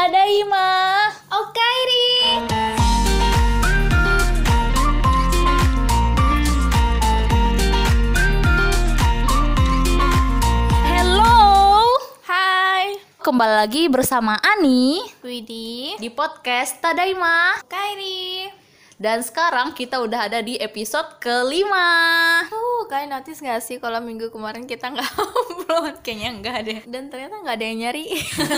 Tadaima. Okairi. Hello. Hai, Kembali lagi bersama Ani Widi. di podcast Tadaima. Kairi. Dan sekarang kita udah ada di episode kelima. Uh, kalian notice gak sih kalau minggu kemarin kita nggak upload? Kayaknya enggak deh. Dan ternyata nggak ada yang nyari.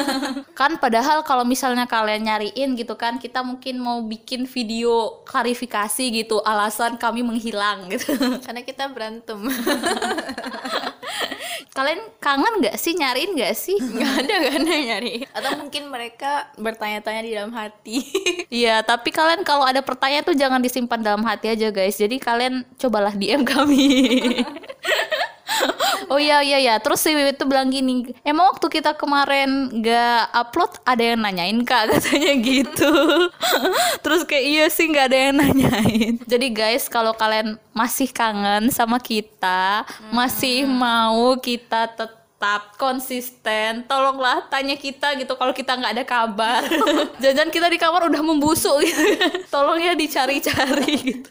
Kan padahal kalau misalnya kalian nyariin gitu kan, kita mungkin mau bikin video klarifikasi gitu, alasan kami menghilang gitu. Karena kita berantem. kalian kangen nggak sih nyariin nggak sih? Nggak ada kan yang nyari. Atau mungkin mereka bertanya-tanya di dalam hati. Iya, tapi kalian kalau ada pertanyaan tuh jangan disimpan dalam hati aja guys. Jadi kalian cobalah DM kami. oh iya iya ya. Terus si Wiwit tuh bilang gini, emang waktu kita kemarin gak upload ada yang nanyain kak katanya gitu. Terus kayak iya sih nggak ada yang nanyain. Jadi guys kalau kalian masih kangen sama kita, masih mau kita tetap tetap konsisten. Tolonglah tanya kita gitu kalau kita nggak ada kabar. Jajan kita di kamar udah membusuk gitu. Tolong ya dicari-cari gitu.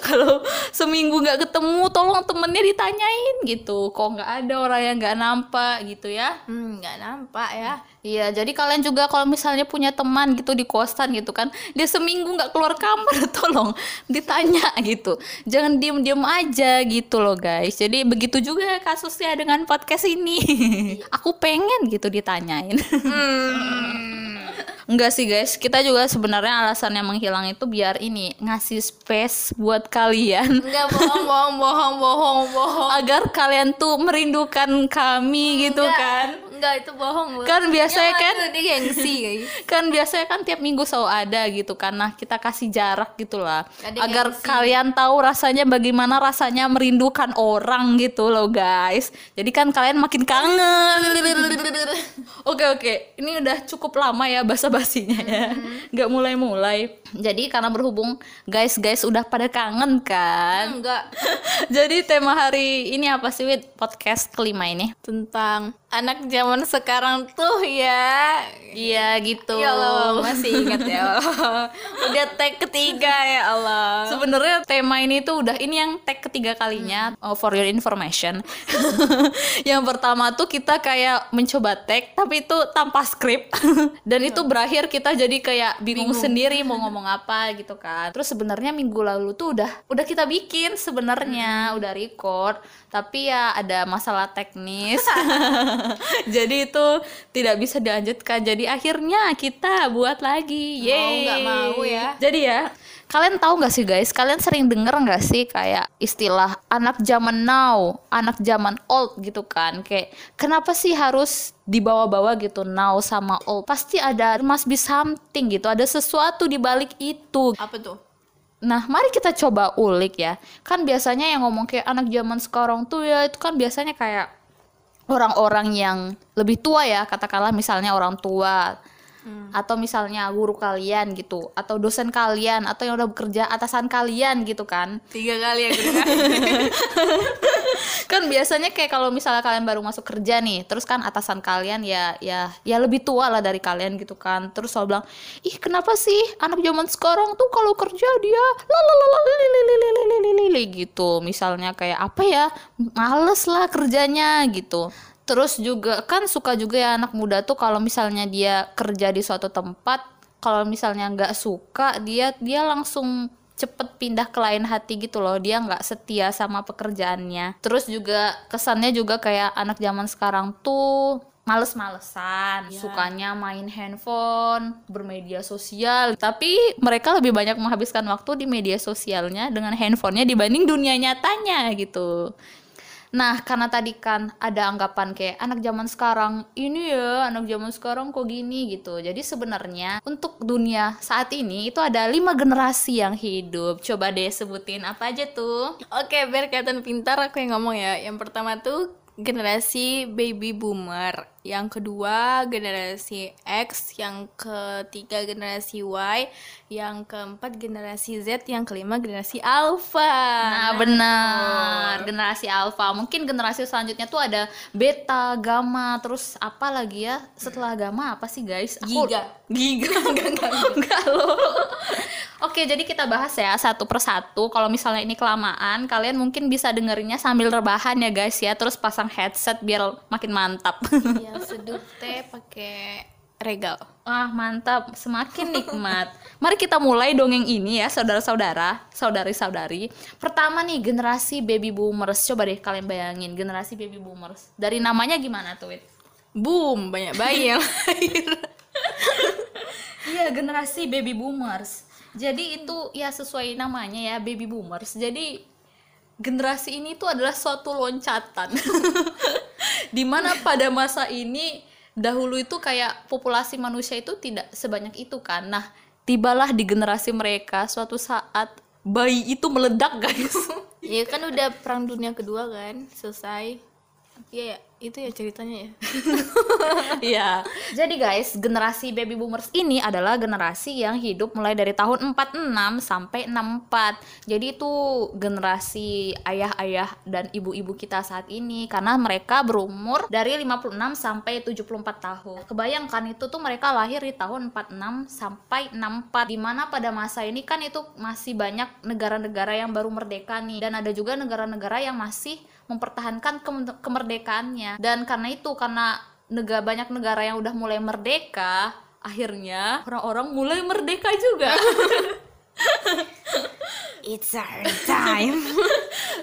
Kalau seminggu nggak ketemu tolong temennya ditanyain gitu. Kok nggak ada orang yang nggak nampak gitu ya? Hmm, nggak nampak ya. Iya, jadi kalian juga kalau misalnya punya teman gitu di kosan gitu kan, dia seminggu nggak keluar kamar, tolong ditanya gitu. Jangan diem-diem aja gitu loh guys. Jadi begitu juga kasusnya dengan podcast ini. Aku pengen gitu ditanyain. Enggak sih guys, kita juga sebenarnya alasannya menghilang itu biar ini ngasih space buat kalian Enggak bohong, bohong, bohong, bohong, bohong. agar kalian tuh merindukan kami gitu Enggak, kan. Enggak, itu bohong. Bu. Kan biasanya Ya, kan itu gengsi guys. kan biasanya kan tiap minggu selalu ada gitu karena kita kasih jarak gitulah agar gengsi. kalian tahu rasanya bagaimana rasanya merindukan orang gitu loh guys jadi kan kalian makin kangen oke oke ini udah cukup lama ya basa basinya ya. Nggak mulai mulai jadi karena berhubung guys guys udah pada kangen kan Enggak. jadi tema hari ini apa sih Wid? podcast kelima ini Tentang anak zaman sekarang tuh ya. iya gitu Ya Allah, masih ingat ya Allah. Udah tag ketiga ya Allah. Sebenarnya tema ini tuh udah ini yang tag ketiga kalinya oh, for your information. yang pertama tuh kita kayak mencoba tag tapi itu tanpa skrip dan itu berakhir kita jadi kayak bingung, sendiri mau ngomong apa gitu kan. Terus sebenarnya minggu lalu tuh udah udah kita bikin sebenarnya udah record tapi ya ada masalah teknis. jadi itu tidak bisa dilanjutkan. Jadi akhirnya kita buat lagi. Mau Yeay. nggak mau ya. Jadi ya, kalian tahu nggak sih guys? Kalian sering denger nggak sih kayak istilah anak zaman now, anak zaman old gitu kan? Kayak kenapa sih harus dibawa-bawa gitu now sama old? Pasti ada must be something gitu. Ada sesuatu di balik itu. Apa tuh? Nah, mari kita coba ulik ya. Kan biasanya yang ngomong kayak anak zaman sekarang tuh ya itu kan biasanya kayak orang-orang yang lebih tua ya, katakanlah misalnya orang tua atau misalnya guru kalian gitu, atau dosen kalian atau yang udah bekerja atasan kalian gitu kan. Tiga kali ya gue kan biasanya kayak kalau misalnya kalian baru masuk kerja nih terus kan atasan kalian ya ya ya lebih tua lah dari kalian gitu kan. Terus selalu bilang ih kenapa sih anak zaman sekarang tuh kalau kerja dia lalalala gitu. Misalnya kayak apa ya? Males lah kerjanya gitu terus juga kan suka juga ya anak muda tuh kalau misalnya dia kerja di suatu tempat kalau misalnya nggak suka dia dia langsung cepet pindah ke lain hati gitu loh. Dia nggak setia sama pekerjaannya. Terus juga kesannya juga kayak anak zaman sekarang tuh males-malesan sukanya main handphone bermedia sosial. Tapi mereka lebih banyak menghabiskan waktu di media sosialnya dengan handphonenya dibanding dunia nyatanya gitu Nah, karena tadi kan ada anggapan kayak anak zaman sekarang ini ya, anak zaman sekarang kok gini gitu. Jadi sebenarnya untuk dunia saat ini itu ada lima generasi yang hidup. Coba deh sebutin apa aja tuh? Oke, biar kelihatan pintar aku yang ngomong ya. Yang pertama tuh generasi baby boomer yang kedua generasi X, yang ketiga generasi Y, yang keempat generasi Z, yang kelima generasi Alpha. Nah, benar. Generasi alfa. Mungkin generasi selanjutnya tuh ada beta, gamma, terus apa lagi ya? Setelah gamma apa sih, guys? Giga. Giga. enggak, enggak, enggak loh. Oke, jadi kita bahas ya satu persatu. Kalau misalnya ini kelamaan, kalian mungkin bisa dengerinnya sambil rebahan ya, guys ya. Terus pasang headset biar makin mantap. yang seduh teh pakai regal. Wah, mantap. Semakin nikmat. Mari kita mulai dongeng ini ya, saudara-saudara, saudari-saudari. Pertama nih, generasi baby boomers. Coba deh kalian bayangin, generasi baby boomers. Dari namanya gimana tuh, Wit? Boom, banyak bayi yang lahir. Iya, generasi baby boomers. Jadi itu ya sesuai namanya ya, baby boomers. Jadi generasi ini tuh adalah suatu loncatan. Di mana pada masa ini dahulu itu kayak populasi manusia itu tidak sebanyak itu kan. Nah, tibalah di generasi mereka suatu saat bayi itu meledak, guys. ya kan udah perang dunia kedua kan, selesai. Iya, ya, itu ya ceritanya ya. Iya. Jadi guys, generasi baby boomers ini adalah generasi yang hidup mulai dari tahun 46 sampai 64. Jadi itu generasi ayah-ayah dan ibu-ibu kita saat ini karena mereka berumur dari 56 sampai 74 tahun. Kebayangkan itu tuh mereka lahir di tahun 46 sampai 64 di mana pada masa ini kan itu masih banyak negara-negara yang baru merdeka nih dan ada juga negara-negara yang masih mempertahankan ke- kemerdekaannya dan karena itu karena negara banyak negara yang udah mulai merdeka akhirnya orang-orang mulai merdeka juga It's our time.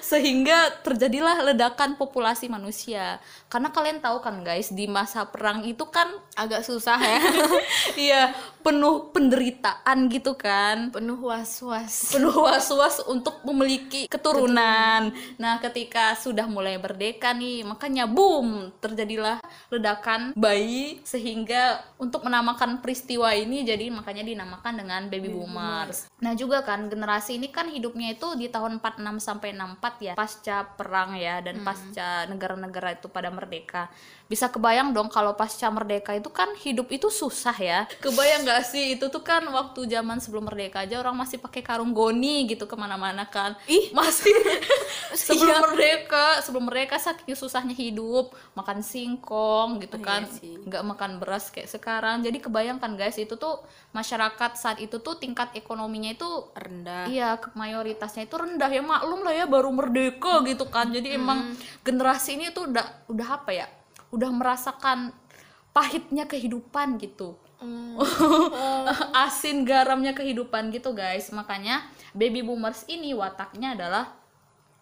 sehingga terjadilah ledakan populasi manusia karena kalian tahu kan guys di masa perang itu kan Agak susah ya. iya penuh penderitaan gitu kan Penuh was-was. penuh was-was untuk memiliki keturunan. Nah, ketika sudah mulai merdeka nih, makanya boom, terjadilah ledakan bayi sehingga untuk menamakan peristiwa ini jadi makanya dinamakan dengan baby boomers. Nah, juga kan generasi ini kan hidupnya itu di tahun 46 sampai 64 ya, pasca perang ya dan pasca negara-negara itu pada merdeka. Bisa kebayang dong kalau pasca merdeka itu kan hidup itu susah ya. Kebayang gak sih itu tuh kan waktu zaman sebelum merdeka aja orang masih pakai karung goni gitu ke mana-mana kan. Ih. masih sebelum merdeka, sebelum merdeka saking susahnya hidup, makan singkong gitu Oh, kan, iya nggak makan beras kayak sekarang. Jadi kebayangkan guys itu tuh masyarakat saat itu tuh tingkat ekonominya itu Rendah. Iya, ke- mayoritasnya itu rendah ya maklum lah ya baru merdeka gitu kan. Jadi emang generasi ini tuh udah udah apa ya? Udah merasakan pahitnya kehidupan gitu. Asin garamnya kehidupan gitu guys. Makanya baby boomers ini wataknya adalah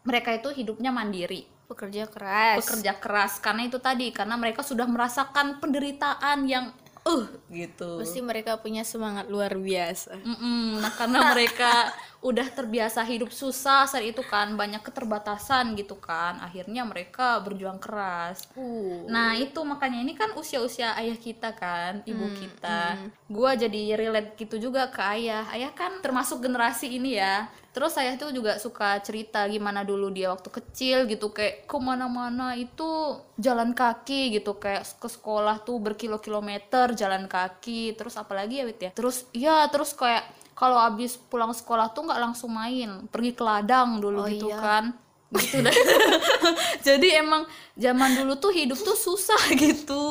mereka itu hidupnya mandiri, Pekerja keras. bekerja keras karena itu tadi karena mereka sudah merasakan penderitaan yang uh gitu. Pasti mereka punya semangat luar biasa. Mm-mm, Nah karena mereka udah terbiasa hidup susah saat itu kan banyak keterbatasan gitu kan akhirnya mereka berjuang keras. Uh. Nah itu makanya ini kan usia-usia ayah kita kan ibu kita. Gua jadi relate gitu juga ke ayah. Ayah kan termasuk generasi ini ya. Terus saya tuh juga suka cerita gimana dulu dia waktu kecil gitu kayak ke mana-mana itu jalan kaki gitu kayak ke sekolah tuh berkilo-kilometer jalan kaki. Terus apalagi ya Wit ya. Terus ya terus kayak kalau abis pulang sekolah tuh nggak langsung main, pergi ke ladang dulu Oh gitu iya. kan gitu deh. Jadi emang zaman dulu tuh hidup tuh susah gitu.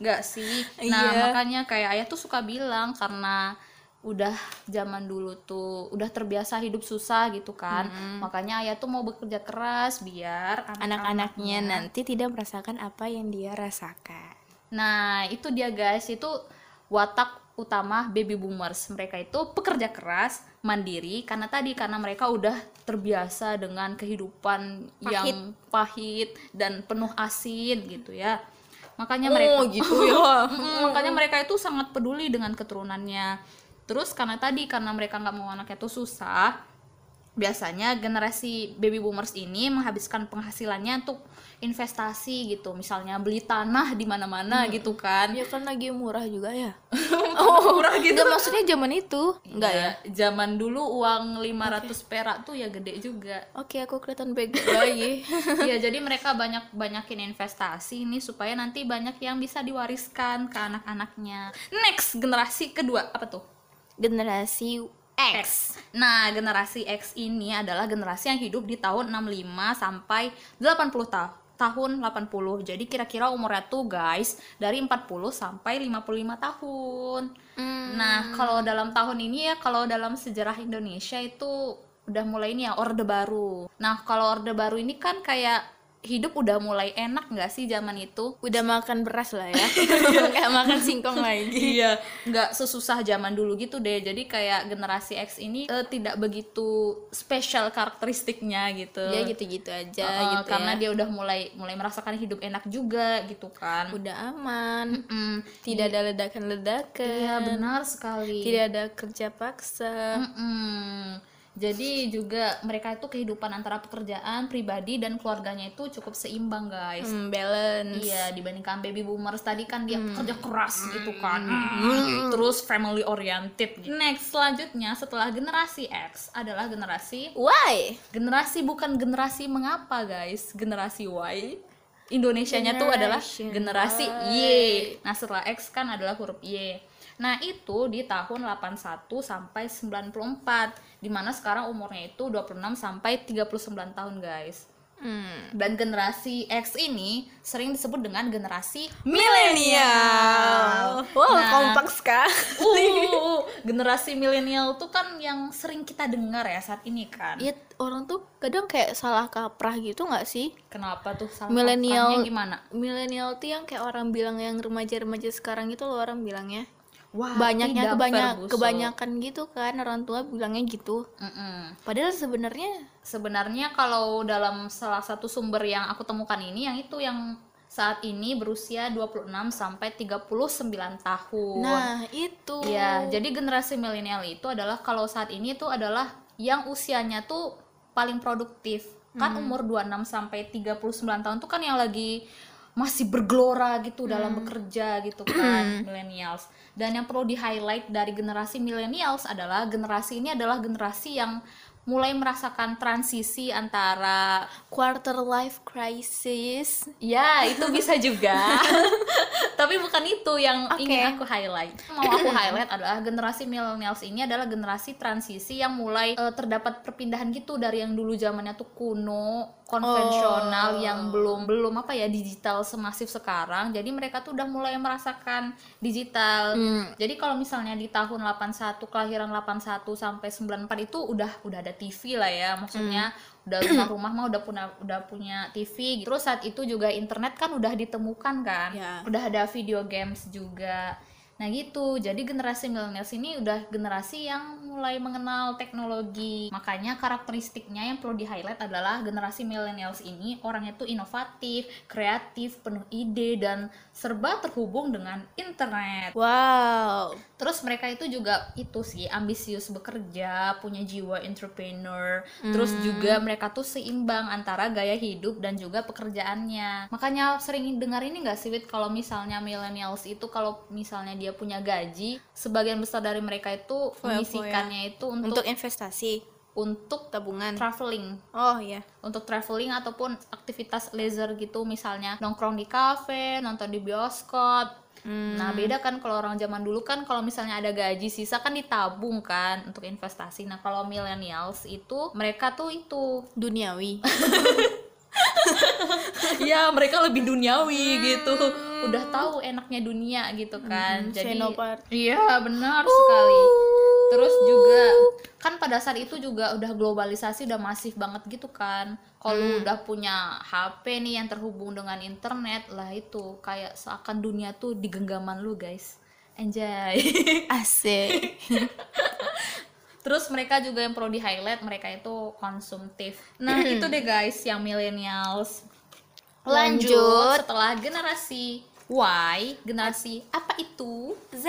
Nggak sih? Nah, Iya. makanya kayak ayah tuh suka bilang karena udah zaman dulu tuh udah terbiasa hidup susah gitu kan. Makanya ayah tuh mau bekerja keras biar Anak-anaknya nanti tidak merasakan apa yang dia rasakan. Nah, itu dia guys, itu watak utama baby boomers. Mereka itu pekerja keras, mandiri karena tadi karena mereka udah terbiasa dengan kehidupan yang pahit dan penuh asin gitu ya. Makanya mereka Oh, gitu ya. Makanya mereka itu sangat peduli dengan keturunannya. Terus karena tadi karena mereka nggak mau anaknya tuh susah, biasanya generasi baby boomers ini menghabiskan penghasilannya untuk investasi gitu. Misalnya beli tanah di mana-mana gitu kan. Ya kan lagi murah juga ya. oh murah gitu. Enggak maksudnya zaman itu. Enggak ya. zaman dulu uang 500 perak tuh ya gede juga. Oke, aku kelihatan bego lagi. ya jadi mereka banyak banyakin investasi ini supaya nanti banyak yang bisa diwariskan ke anak-anaknya. Next generasi kedua. Apa tuh Generasi X. Nah, generasi X ini adalah generasi yang hidup di tahun 65 sampai 80 tahun tahun 80. Jadi kira-kira umurnya tuh guys dari 40 sampai 55 tahun. Nah, kalau dalam tahun ini ya kalau dalam sejarah Indonesia itu udah mulai ini ya orde baru. Nah, kalau orde baru ini kan kayak hidup udah mulai enak nggak sih zaman itu? Udah makan beras lah ya. Enggak makan singkong lagi. iya nggak sesusah zaman dulu gitu deh jadi kayak generasi X ini eh, tidak begitu spesial karakteristiknya gitu Ya gitu-gitu aja Uh, gitu karena ya. dia udah mulai mulai merasakan hidup enak juga gitu kan udah aman. Mm, Tidak ada ledakan-ledakan. iya benar sekali Tidak ada kerja paksa. Mm-mm. Jadi juga mereka itu kehidupan antara pekerjaan, pribadi dan keluarganya itu cukup seimbang guys. Hmm, balance. Iya, dibandingkan baby boomers tadi kan dia kerja keras gitu kan. Mm, Terus family oriented. gitu. Next selanjutnya setelah generasi X adalah generasi Why? generasi bukan generasi mengapa guys, generasi Y. Indonesianya tuh adalah generasi Y. Y. Nah, setelah X kan adalah huruf Y. Nah, itu di tahun 81 sampai 94, di mana sekarang umurnya itu 26 sampai 39 tahun, guys. Hmm. Dan generasi X ini sering disebut dengan generasi Milenial. Wow, Nah. kompak sekali. Uh, generasi milenial tuh kan yang sering kita dengar ya saat ini kan. Iya, orang tuh kadang kayak salah kaprah gitu nggak sih? Kenapa tuh salah Milenial gimana? Milenial tuh yang kayak orang bilang yang remaja-remaja sekarang itu loh orang bilangnya. Wah, Banyaknya kebanyak kebanyakan gitu kan orang tua bilangnya gitu. Mm-mm. Padahal sebenarnya Sebenarnya kalau dalam salah satu sumber yang aku temukan ini yang itu yang saat ini berusia 26 sampai 39 tahun. nah itu. Iya, jadi generasi milenial itu adalah kalau saat ini itu adalah yang usianya tuh paling produktif. Kan umur 26 sampai 39 tahun tuh kan yang lagi masih bergelora gitu dalam bekerja gitu kan millennials. Dan yang perlu di-highlight dari generasi millennials adalah generasi ini adalah generasi yang mulai merasakan transisi antara quarter life crisis. Ya, itu bisa juga. Tapi bukan itu yang Oke. ingin aku highlight. Mau aku highlight adalah generasi millennials ini adalah generasi transisi yang mulai eh, terdapat perpindahan gitu dari yang dulu zamannya tuh kuno, konvensional Oh. yang belum belum apa ya digital semasif sekarang. Jadi mereka tuh udah mulai merasakan digital. Hmm. Jadi kalau misalnya di tahun 81 kelahiran 81 sampai 94 itu udah udah ada TV lah ya. Maksudnya udah rumah-rumah mah udah punya udah punya TV. Terus saat itu juga internet kan udah ditemukan kan. Ya. Udah ada video games juga. Nah gitu, jadi generasi millennials ini udah generasi yang mulai mengenal teknologi. Makanya karakteristiknya yang perlu di-highlight adalah generasi millennials ini orangnya tuh inovatif, kreatif, penuh ide, dan serba terhubung dengan internet. Wow. Terus mereka itu juga itu sih ambisius bekerja, punya jiwa entrepreneur. Terus juga mereka tuh seimbang antara gaya hidup dan juga pekerjaannya. Makanya sering dengar ini nggak sih Wit kalau misalnya millennials itu kalau misalnya dia punya gaji, sebagian besar dari mereka itu Foya-foya. menyisihkannya itu untuk Untuk investasi, untuk tabungan. traveling Oh iya. untuk traveling ataupun aktivitas leisure gitu misalnya nongkrong di kafe, nonton di bioskop. Nah, beda kan kalau orang zaman dulu kan kalau misalnya ada gaji sisa kan ditabung kan untuk investasi. Nah, kalau millennials itu mereka tuh itu Duniawi. ya mereka lebih duniawi gitu. Udah tahu enaknya dunia gitu kan. Jadi Senopar. Iya, benar sekali. Terus juga kan pada saat itu juga udah globalisasi udah masif banget gitu kan. Kalau lu udah punya HP nih yang terhubung dengan internet lah itu kayak seakan dunia tuh di genggaman lu guys. Enjoy. Asik. Terus mereka juga yang perlu di highlight mereka itu konsumtif. Nah itu deh guys yang millennials. Lanjut Lanjut. setelah generasi Y, generasi apa itu? Z.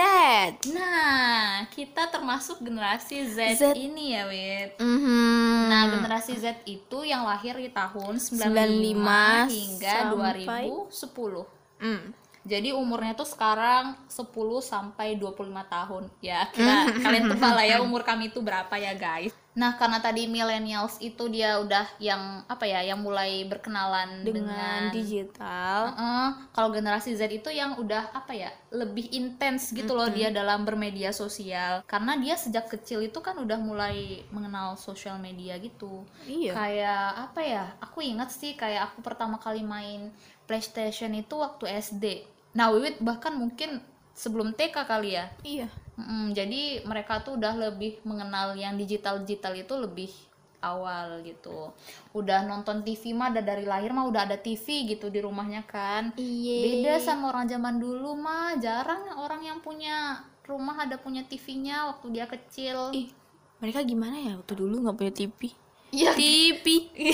Nah, kita termasuk generasi Z, Z. ini ya, Wit. Mhm. Nah, generasi Z itu yang lahir di tahun 95, 95 hingga sampai- 2010. Mm. Jadi umurnya tuh sekarang 10 sampai 25 tahun. Ya, kira kalian tebak lah ya umur kami itu berapa ya, guys. Nah, karena tadi millennials itu dia udah yang apa ya, yang mulai berkenalan Dengan dengan, digital. Heeh, kalau generasi Z itu yang udah apa ya lebih intens gitu loh dia dalam bermedia sosial karena dia sejak kecil itu kan udah mulai mengenal sosial media gitu Iya. kayak apa ya aku ingat sih kayak aku pertama kali main PlayStation itu waktu SD nah Wiwit bahkan mungkin sebelum TK kali ya Iya. Mm, jadi mereka tuh udah lebih mengenal yang digital-digital itu lebih awal gitu. Udah nonton TV mah ada dari lahir mah udah ada TV gitu di rumahnya kan. Iya. Beda sama orang zaman dulu mah jarang orang yang punya rumah ada punya TV-nya waktu dia kecil. Ih, mereka gimana ya waktu dulu nggak punya TV? Iya, TV.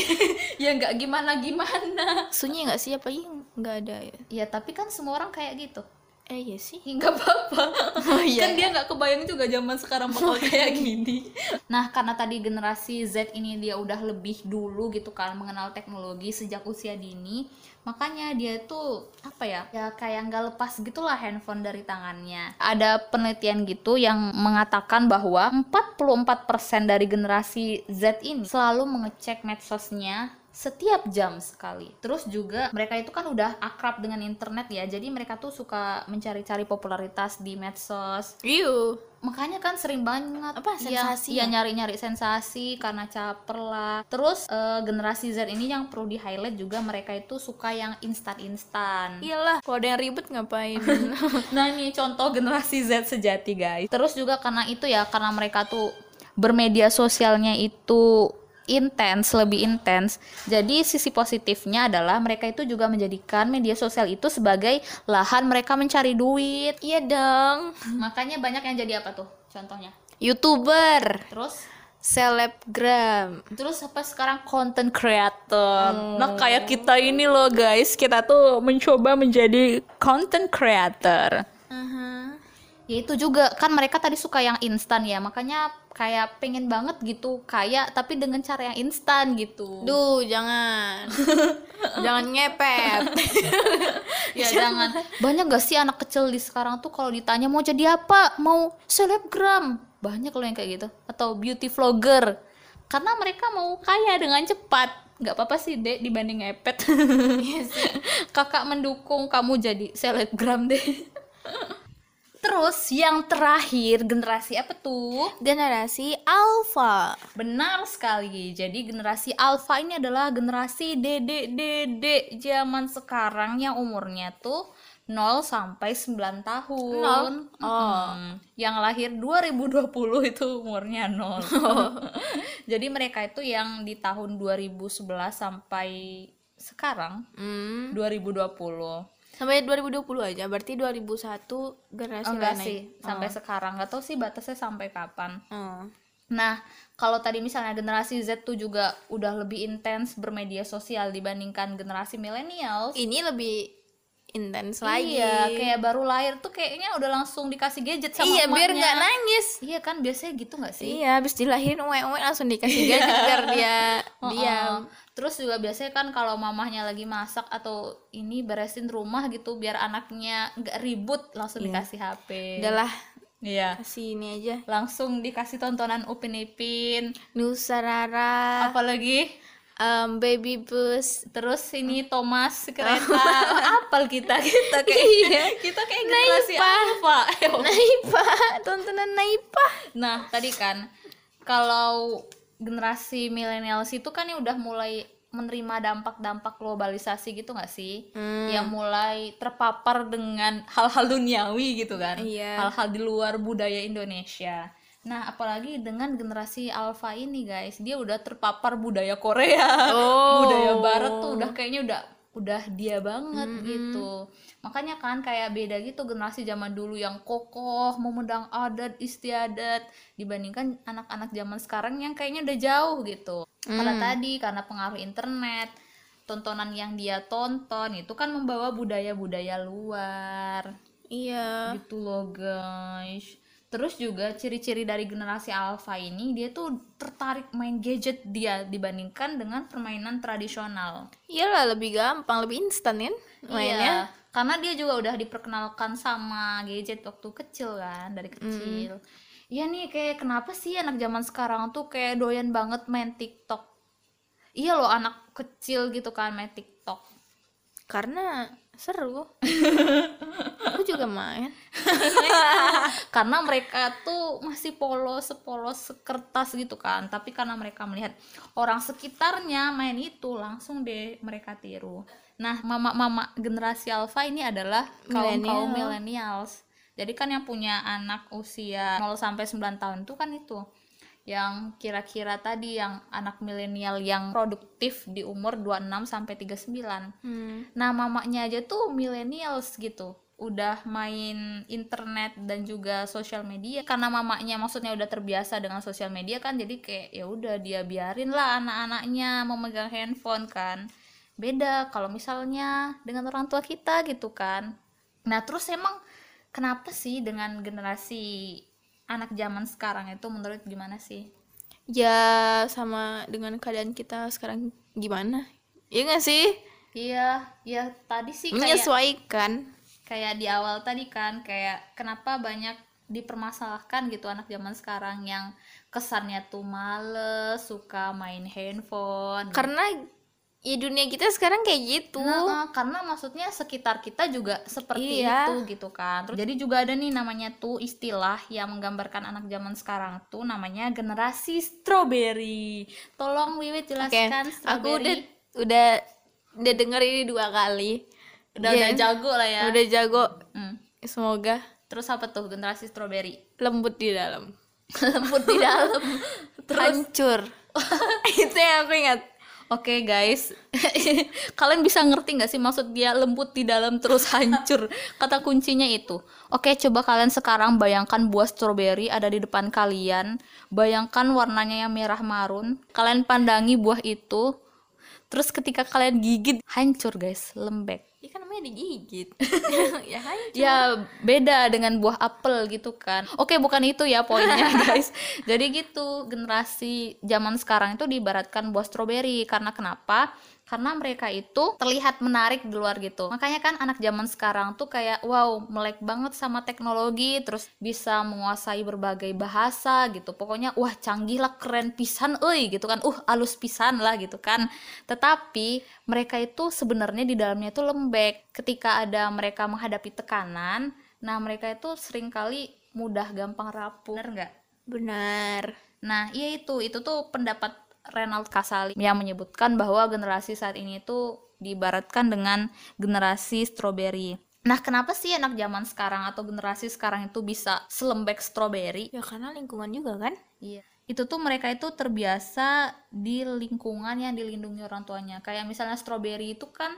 ya nggak gimana gimana. Sunyi nggak sih apa iya nggak ada ya? Ya tapi kan semua orang kayak gitu. Eh iya sih. nggak apa-apa Oh, iya. kan dia nggak kebayang juga zaman sekarang bakal kayak gini nah karena tadi generasi Z ini dia udah lebih dulu gitu kan mengenal teknologi sejak usia dini makanya dia tuh apa ya ya kayak nggak lepas gitulah handphone dari tangannya ada penelitian gitu yang mengatakan bahwa 44% dari generasi Z ini selalu mengecek medsosnya setiap jam sekali. Terus juga mereka itu kan udah akrab dengan internet ya. Jadi mereka tuh suka mencari-cari popularitas di medsos. Iya. Makanya kan sering banget Apa, sensasi ya, ya? nyari-nyari sensasi karena caper lah. Terus eh, generasi Z ini yang perlu di highlight juga mereka itu suka yang instan-instan. Iyalah, kalau ada yang ribet ngapain? Nah ini contoh generasi Z sejati guys. Terus juga karena itu ya karena mereka tuh bermedia sosialnya itu intens, lebih intens. Jadi sisi positifnya adalah mereka itu juga menjadikan media sosial itu sebagai lahan mereka mencari duit. iya dong. Makanya banyak yang jadi apa tuh? Contohnya. Youtuber, Terus selebgram. terus apa sekarang content creator. Nah, kayak kita ini loh guys, kita tuh mencoba menjadi content creator. Ya itu juga kan mereka tadi suka yang instan ya makanya kayak pengen banget gitu kayak tapi dengan cara yang instan gitu. Duh, jangan. jangan ngepet. ya jangan. Banyak gak sih anak kecil di sekarang tuh kalau ditanya mau jadi apa? Mau selebgram? Banyak loh yang kayak gitu. Atau beauty vlogger. Karena mereka mau kaya dengan cepat. Nggak apa-apa sih dek dibanding ngepet. Kakak mendukung kamu jadi selebgram deh terus yang terakhir generasi apa tuh Generasi Alpha. Benar sekali. Jadi generasi alpha ini adalah generasi dedek-dedek zaman sekarang yang umurnya tuh 0 sampai 9 tahun. Nol? Oh. Mm. Yang lahir 2020 itu umurnya 0. Jadi mereka itu yang di tahun 2011 sampai sekarang Hmm. 2020. Sampai 2020 aja, berarti 2001 generasi Oh, enggak lain sih, sampai sekarang. Nggak tahu sih batasnya sampai kapan. Oh. Nah, kalau tadi misalnya generasi Z tuh juga udah lebih intens bermedia sosial dibandingkan generasi millennials. Ini lebih intens lagi. Iya, kayak baru lahir tuh kayaknya udah langsung dikasih gadget sama Iya, biar nggak nangis. Iya kan biasanya gitu nggak sih? Iya, habis dilahirin uwe-uwe langsung dikasih gadget biar dia Oh, diam. oh. Terus juga biasanya kan kalau mamahnya lagi masak atau ini beresin rumah gitu biar anaknya nggak ribut langsung Iya. dikasih HP. Udahlah, Iya. kasih ini aja. Langsung dikasih tontonan Upin Ipin. Nusa Rara, Apalagi um, Baby Bus. terus ini Thomas kereta apal kita kita kayak Iya. kita kayak generasi alpha Naipa, tontonan Naipa. nah tadi kan kalau generasi millennials itu kan yang udah mulai menerima dampak-dampak globalisasi gitu nggak sih Hmm. yang mulai terpapar dengan hal-hal duniawi gitu kan Iya. hal-hal di luar budaya Indonesia nah apalagi dengan generasi alpha ini guys. Dia udah terpapar budaya Korea. Oh. budaya barat tuh udah kayaknya udah udah dia banget gitu. Makanya kan kayak beda gitu generasi zaman dulu yang kokoh memendang adat istiadat dibandingkan anak-anak zaman sekarang yang kayaknya udah jauh gitu. Karena tadi karena pengaruh internet tontonan yang dia tonton itu kan membawa budaya-budaya luar. Iya. Gitu loh guys terus juga ciri-ciri dari generasi alpha ini dia tuh tertarik main gadget dia dibandingkan dengan permainan tradisional. Iyalah lebih gampang lebih instan kan mainnya. Iya, karena dia juga udah diperkenalkan sama gadget waktu kecil kan dari kecil. Iya nih kayak kenapa sih anak zaman sekarang tuh kayak doyan banget main TikTok? Iya loh anak kecil gitu kan main TikTok. Karena seru. Aku juga main. Karena mereka tuh masih polos sepolos kertas gitu kan. Tapi karena mereka melihat orang sekitarnya main itu langsung deh mereka tiru. Nah mama-mama generasi alpha ini adalah kaum kaum millennials. Jadi kan yang punya anak usia 0 sampai 9 tahun itu kan itu yang kira-kira tadi yang anak milenial yang produktif di umur 26 sampai 39 hmm. Nah, mamanya aja tuh millennials gitu. Udah main internet dan juga sosial media karena mamanya maksudnya udah terbiasa dengan sosial media kan jadi kayak ya udah dia biarin lah anak-anaknya memegang handphone kan. Beda kalau misalnya dengan orang tua kita gitu kan. Nah, terus emang kenapa sih dengan generasi anak zaman sekarang itu menurut gimana sih? ya sama dengan keadaan kita sekarang gimana? Iya nggak sih? Iya, ya tadi sih kayak menyesuaikan. kayak di awal tadi kan kayak kenapa banyak dipermasalahkan gitu anak zaman sekarang yang kesannya tuh males suka main handphone. Karena ya dunia kita sekarang kayak gitu Nah, eh, karena maksudnya sekitar kita juga seperti Iya. itu gitu kan. Terus, jadi juga ada nih namanya tuh istilah yang menggambarkan anak zaman sekarang tuh namanya generasi strawberry. Tolong Wiwit Oke, jelaskan aku strawberry. udah udah udah denger ini dua kali udah, Iya. udah jago lah ya. udah jago Hmm. semoga Terus apa tuh generasi strawberry? lembut di dalam Lembut di dalam. Terus hancur itu yang aku ingat Oke guys, kalian bisa ngerti nggak sih maksud dia lembut di dalam terus hancur? Kata kuncinya itu. Oke, coba kalian sekarang bayangkan buah stroberi ada di depan kalian. Bayangkan warnanya yang merah marun. Kalian pandangi buah itu. Terus ketika kalian gigit, hancur guys, lembek. Kan namanya digigit ya hancur Ya beda dengan buah apel gitu kan. Oke bukan itu ya poinnya guys. Jadi gitu generasi zaman sekarang itu diibaratkan buah stroberi karena kenapa? Karena mereka itu terlihat menarik di luar gitu. Makanya kan anak zaman sekarang tuh kayak wow melek banget sama teknologi, terus bisa menguasai berbagai bahasa gitu. Pokoknya wah canggih lah, keren pisan, euy gitu kan. Uh alus pisan lah gitu kan. Tetapi mereka itu sebenarnya di dalamnya itu lembek. Ketika ada mereka menghadapi tekanan, nah mereka itu sering kali mudah gampang rapuh. Bener nggak? benar Nah, iya itu, itu tuh pendapat Renald Kasali yang menyebutkan bahwa generasi saat ini tuh diibaratkan dengan generasi strawberry. Nah, kenapa sih anak zaman sekarang atau generasi sekarang itu bisa selembek strawberry? ya karena lingkungan juga kan Iya. Itu tuh mereka itu terbiasa di lingkungan yang dilindungi orang tuanya. Kayak misalnya strawberry itu kan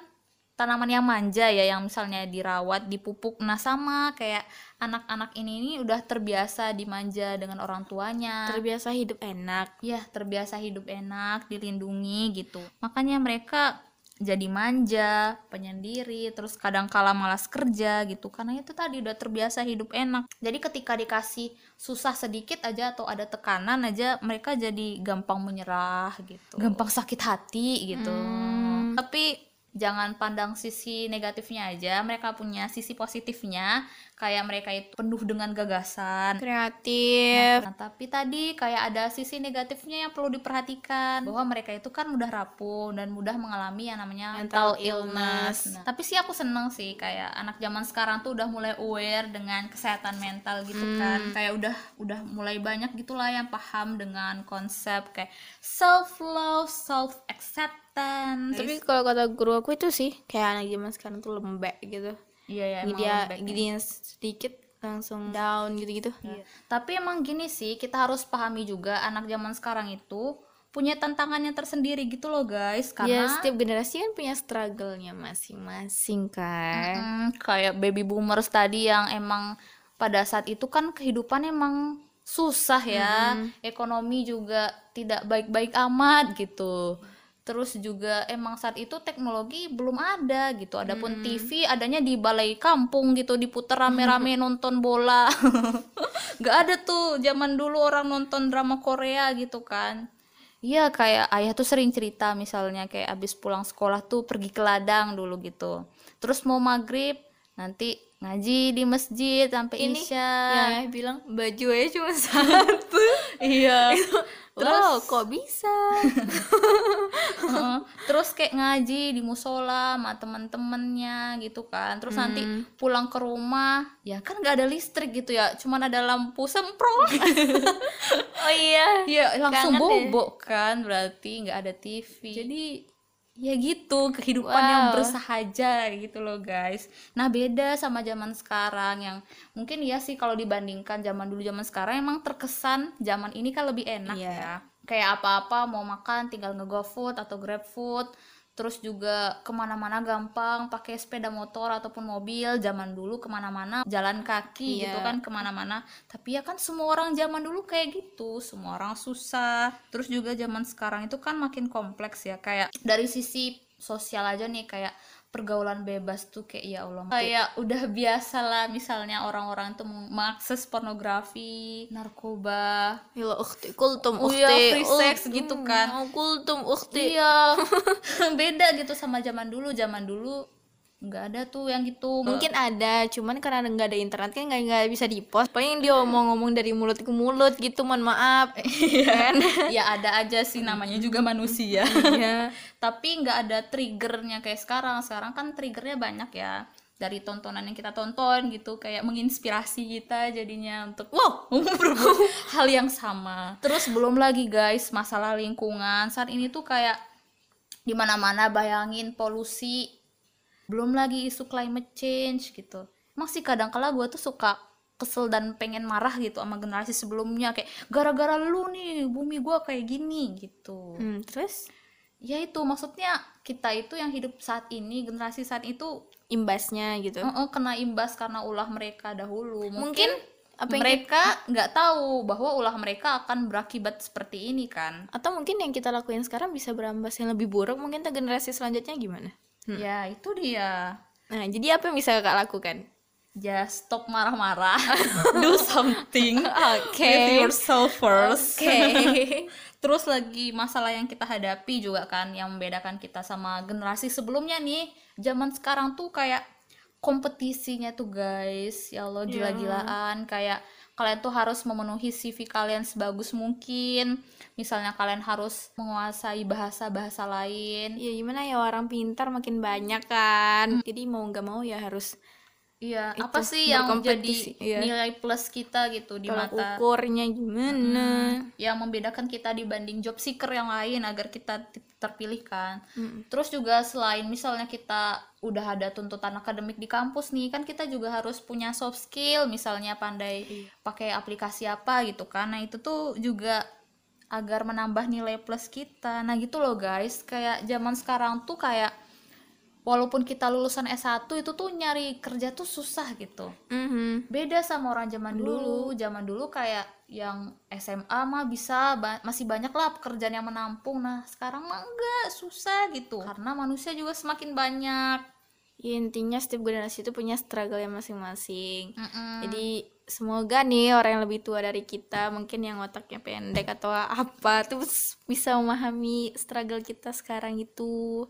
tanaman yang manja ya yang misalnya dirawat, dipupuk. Nah, sama kayak anak-anak ini ini udah terbiasa dimanja dengan orang tuanya. terbiasa hidup enak. Ya terbiasa hidup enak dilindungi gitu. Makanya mereka jadi manja penyendiri terus kadang kala malas kerja gitu. Karena itu tadi udah terbiasa hidup enak. Jadi ketika dikasih susah sedikit aja atau ada tekanan aja mereka jadi gampang menyerah gitu. Gampang sakit hati gitu. Tapi jangan pandang sisi negatifnya aja mereka punya sisi positifnya kayak mereka itu penuh dengan gagasan kreatif Nah, tapi tadi kayak ada sisi negatifnya yang perlu diperhatikan bahwa mereka itu kan mudah rapuh dan mudah mengalami yang namanya mental, Mental illness. illness. Nah, tapi sih aku seneng sih kayak anak zaman sekarang tuh udah mulai aware dengan kesehatan mental gitu kan. Kayak udah udah mulai banyak gitulah yang paham dengan konsep kayak self love, self acceptance. tapi kalau kata guru aku itu sih kayak anak zaman sekarang tuh lembek gitu iya ya dia ya. giniin sedikit langsung down gitu-gitu. Iya. Tapi emang gini sih, kita harus pahami juga anak zaman sekarang itu punya tantangannya tersendiri gitu loh guys. Ya karena setiap generasi kan punya struggle-nya masing-masing kan. Mm, kayak baby boomers tadi yang emang pada saat itu kan kehidupan emang susah ya. Ekonomi juga tidak baik-baik amat gitu terus juga emang saat itu teknologi belum ada gitu. Adapun TV adanya di balai kampung gitu diputar rame-rame nonton bola. Nggak ada tuh zaman dulu orang nonton drama Korea gitu kan. Iya kayak ayah tuh sering cerita misalnya kayak abis pulang sekolah tuh pergi ke ladang dulu gitu. Terus mau maghrib nanti ngaji di masjid sampai Ini isya yang ayah bilang baju aja cuma satu iya Wow, kok bisa? Heeh. terus kayak ngaji di musola sama teman-temannya gitu kan terus nanti pulang ke rumah ya kan nggak ada listrik gitu ya cuman ada lampu semprong oh iya. ya langsung Kangen deh. bobo kan berarti nggak ada TV jadi ya gitu kehidupan yang Wow. bersahaja gitu loh guys nah beda sama zaman sekarang yang mungkin ya sih kalau dibandingkan zaman dulu zaman sekarang emang terkesan zaman ini kan lebih enak Iya. ya kayak apa-apa mau makan tinggal nge-GoFood atau GrabFood terus juga ke mana-mana gampang pakai sepeda motor ataupun mobil zaman dulu ke mana-mana jalan kaki Iya. gitu kan ke mana-mana tapi ya kan semua orang zaman dulu kayak gitu semua orang susah terus juga zaman sekarang itu kan makin kompleks ya kayak dari sisi sosial aja nih kayak pergaulan bebas tuh kayak ya Allah kayak udah biasa lah misalnya orang-orang tuh mengakses pornografi narkoba Ya ukhti, kultum Oh ukhti. iya, free sex Oh, gitu kan. oh, kultum ukhti. Iya, beda gitu sama zaman dulu. Zaman dulu nggak ada tuh yang gitu. Mungkin ada, cuman karena nggak ada internet kan nggak nggak bisa di post. Paling dia ngomong-ngomong dari mulut ke mulut gitu, mohon maaf. kan? ya ada aja sih namanya juga manusia. Iya. Tapi nggak ada triggernya kayak sekarang. Sekarang kan triggernya banyak ya dari tontonan yang kita tonton gitu kayak menginspirasi kita jadinya untuk wow berbuat hal yang sama terus belum lagi guys masalah lingkungan saat ini tuh kayak di mana-mana bayangin polusi belum lagi isu climate change gitu. Emang sih kadang kala gue tuh suka kesel dan pengen marah gitu sama generasi sebelumnya kayak gara-gara lu nih bumi gue kayak gini gitu. Hmm, terus? Ya itu maksudnya kita itu yang hidup saat ini generasi saat itu imbasnya gitu. eh, eh, kena imbas karena ulah mereka dahulu. Mungkin, Mungkin apa yang mereka nggak tahu bahwa ulah mereka akan berakibat seperti ini kan. Atau mungkin yang kita lakuin sekarang bisa berambas yang lebih buruk mungkin ke generasi selanjutnya gimana? Ya itu dia. Nah, jadi apa yang bisa kakak lakukan? just stop marah-marah. Do something. Oke. with yourself first. Oke. terus lagi masalah yang kita hadapi juga kan yang membedakan kita sama generasi sebelumnya nih. Zaman sekarang tuh kayak kompetisinya tuh guys. Ya Allah gila-gilaan. Kayak kalian tuh harus memenuhi CV kalian sebagus mungkin misalnya kalian harus menguasai bahasa-bahasa lain Ya gimana ya orang pintar makin banyak kan. Jadi mau nggak mau ya harus iya Itu, apa sih yang jadi iya. nilai plus kita gitu di tolak mata ukurnya gimana. yang membedakan kita dibanding job seeker yang lain agar kita terpilih kan. Mm. Terus juga selain misalnya kita udah ada tuntutan akademik di kampus nih, kan kita juga harus punya soft skill, misalnya pandai pakai aplikasi apa gitu kan. Nah, itu tuh juga agar menambah nilai plus kita. Nah, gitu loh guys, kayak zaman sekarang tuh kayak walaupun kita lulusan S1 itu tuh nyari kerja tuh susah gitu Mhm. beda sama orang zaman dulu zaman dulu kayak yang SMA mah bisa ba- masih banyak lah pekerjaan yang menampung nah sekarang mah enggak susah gitu karena manusia juga semakin banyak Ya intinya setiap generasi itu punya struggle yang masing-masing. Mm-mm. Jadi semoga nih orang yang lebih tua dari kita, mungkin yang otaknya pendek atau apa, tuh bisa memahami struggle kita sekarang itu.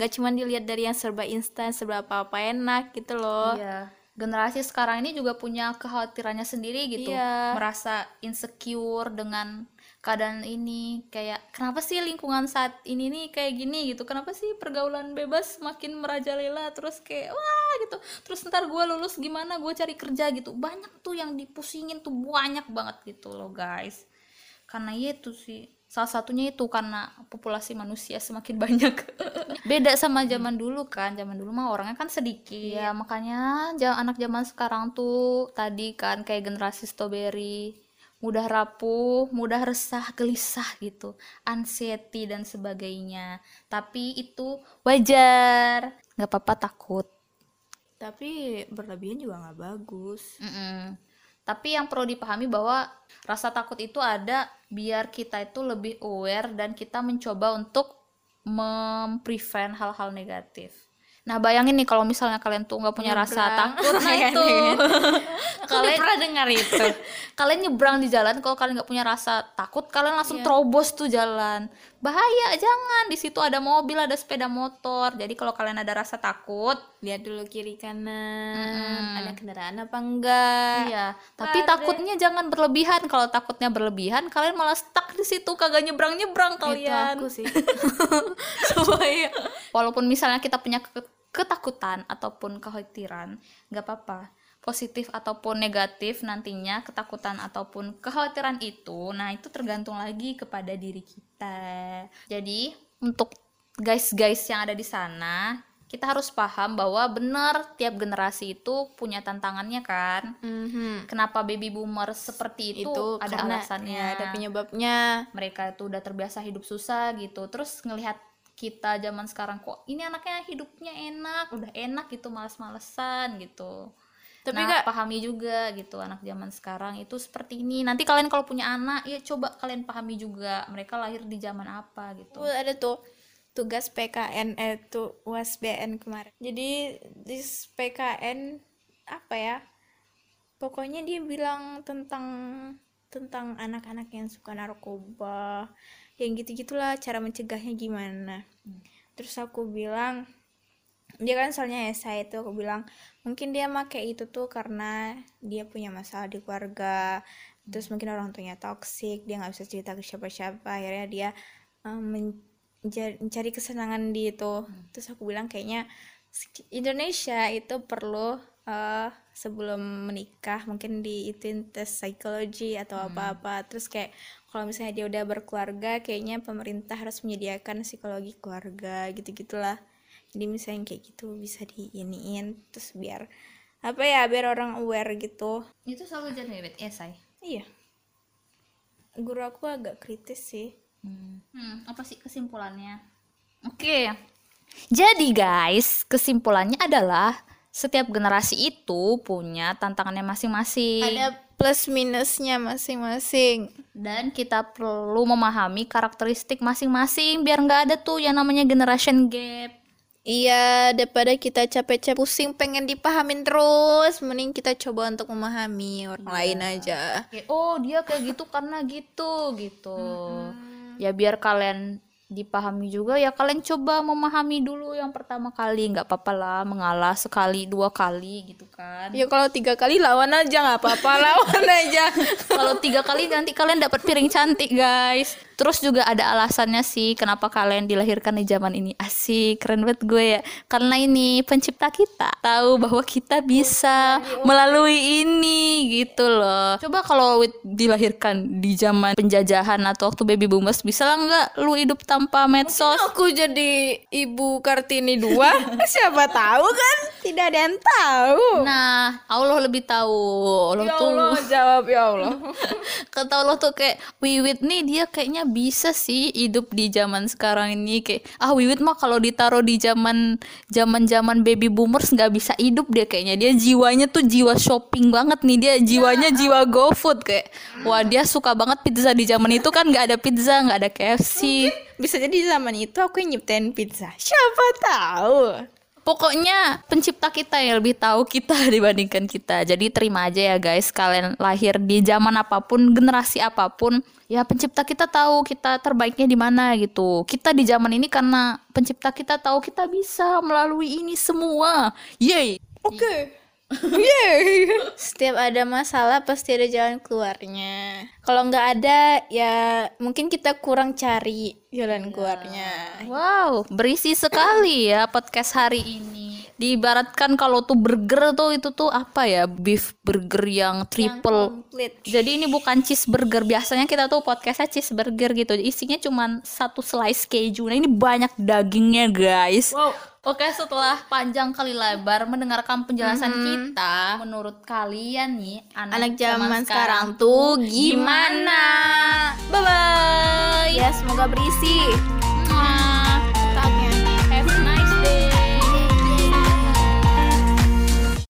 Gak cuma dilihat dari yang serba instan, serba apa-apa enak gitu loh. Iya. Generasi sekarang ini juga punya kekhawatirannya sendiri gitu. Iya. Merasa insecure dengan keadaan ini. Kayak kenapa sih lingkungan saat ini nih kayak gini gitu? Kenapa sih pergaulan bebas makin merajalela terus kayak wah gitu. Terus ntar gue lulus gimana? Gue cari kerja gitu. Banyak tuh yang dipusingin tuh banyak banget gitu loh guys. Karena ya itu sih salah satunya itu karena populasi manusia semakin banyak beda sama zaman dulu kan zaman dulu mah orangnya kan sedikit ya makanya anak zaman sekarang tuh tadi kan kayak generasi strawberry mudah rapuh mudah resah gelisah gitu anxiety dan sebagainya tapi itu wajar nggak apa-apa takut Tapi berlebihan juga nggak bagus. Mm-mm. Tapi yang perlu dipahami bahwa rasa takut itu ada biar kita itu lebih aware dan kita mencoba untuk memprevent hal-hal negatif. Nah bayangin nih kalau misalnya kalian tuh nggak punya rasa Nyebrang. takut, nah Iya, itu iya. kalian pernah dengar itu. kalian nyebrang di jalan kalau kalian nggak punya rasa takut kalian langsung Iya. terobos tuh jalan bahaya jangan. Di situ ada mobil ada sepeda motor. Jadi kalau kalian ada rasa takut Lihat dulu kiri kanan, Mm-mm. ada kendaraan apa enggak. iya. Tapi takutnya jangan berlebihan. Kalau takutnya berlebihan kalian malah stuck di situ. Kagak nyebrang nyebrang Itu kalian. aku sih. Supaya- walaupun misalnya kita punya ke- ketakutan ataupun kekhawatiran nggak apa-apa positif ataupun negatif nantinya ketakutan ataupun kekhawatiran itu nah itu tergantung lagi kepada diri kita jadi untuk guys-guys yang ada di sana kita harus paham bahwa benar tiap generasi itu punya tantangannya kan Mhm. kenapa baby boomer seperti itu, Itu ada karena alasannya ya, ada penyebabnya. mereka itu udah terbiasa hidup susah gitu terus ngelihat kita zaman sekarang kok ini anaknya hidupnya enak udah enak gitu males-malesan gitu Tapi nah Kak- pahami juga gitu anak zaman sekarang itu seperti ini nanti kalian kalau punya anak ya coba kalian pahami juga mereka lahir di zaman apa gitu Tuh, ada tuh tugas PKN eh tuh USBN kemarin. Jadi di PKN apa ya? Pokoknya dia bilang tentang tentang anak-anak yang suka narkoba, yang gitu-gitulah cara mencegahnya gimana. Terus aku bilang dia kan soalnya esai itu aku bilang mungkin dia make itu tuh karena dia punya masalah di keluarga terus mungkin orang tuanya toksik dia nggak bisa cerita ke siapa-siapa. Akhirnya dia um, mencari kesenangan di itu. Terus aku bilang kayaknya Indonesia itu perlu eh, sebelum menikah mungkin diituin tes psikologi atau apa-apa. Terus kayak kalau misalnya dia udah berkeluarga kayaknya pemerintah harus menyediakan psikologi keluarga gitu gitulah jadi misalnya kayak gitu bisa diiniin terus biar apa ya biar orang aware gitu itu selalu jadi esai iya guru aku agak kritis sih Hmm, apa sih kesimpulannya? Oke. Jadi guys, kesimpulannya adalah setiap generasi itu punya tantangannya masing-masing. ada plus minusnya masing-masing Dan kita perlu memahami karakteristik masing-masing biar nggak ada tuh yang namanya generation gap. Iya daripada kita capek-capek pusing pengen dipahamin terus mending kita coba untuk memahami orang lain aja. Oh dia kayak gitu karena gitu gitu. Ya biar kalian dipahami juga ya kalian coba memahami dulu yang pertama kali. Nggak apa-apa lah mengalah sekali dua kali gitu kan. Ya kalau tiga kali lawan aja nggak apa-apa lawan aja. Kalau tiga kali nanti kalian dapat piring cantik guys terus juga ada alasannya sih kenapa kalian dilahirkan di zaman ini. Asik keren banget gue ya. Karena ini pencipta kita. Tahu bahwa kita bisa melalui ini gitu loh. Coba kalau dilahirkan di zaman penjajahan atau waktu baby boomers bisa lah nggak lu hidup tanpa medsos? Aku jadi ibu kartini dua. Siapa tahu kan? Tidak ada yang tahu. Nah Allah lebih tahu. Allah ya tuh. Allah jawab ya Allah. Kata Allah tuh kayak Wiwit nih dia kayaknya bisa sih hidup di zaman sekarang ini. Kayak ah Wiwit mah kalau ditaruh di zaman zaman zaman baby boomers nggak bisa hidup dia kayaknya. Dia jiwanya tuh jiwa shopping banget nih. Dia jiwanya jiwa GoFood. Kayak wah dia suka banget pizza di zaman itu kan. Nggak ada pizza nggak ada KFC bisa jadi zaman itu aku yang nyiptain pizza. Siapa tahu Pokoknya pencipta kita yang lebih tahu kita dibandingkan kita. Jadi terima aja ya guys, kalian lahir di zaman apa pun, generasi apa pun, ya pencipta kita tahu kita terbaiknya di mana gitu. Kita di zaman ini karena pencipta kita tahu kita bisa melalui ini semua. Yeay. Oke. Yeay. Setiap ada masalah pasti ada jalan keluarnya. Kalau nggak ada ya mungkin kita kurang cari jalan keluarnya. Wow, berisi sekali ya podcast hari ini. Diibaratkan kalau tuh burger tuh itu tuh apa ya? Beef burger yang triple Komplit. Jadi ini bukan cheeseburger. Biasanya kita tuh podcastnya cheeseburger gitu. Isinya cuma satu slice keju. Nah ini banyak dagingnya guys. Wow. Oke setelah panjang kali lebar mendengarkan penjelasan kita, menurut kalian nih anak, Anak zaman sekarang tuh gimana? Bye bye. Ya semoga berisi.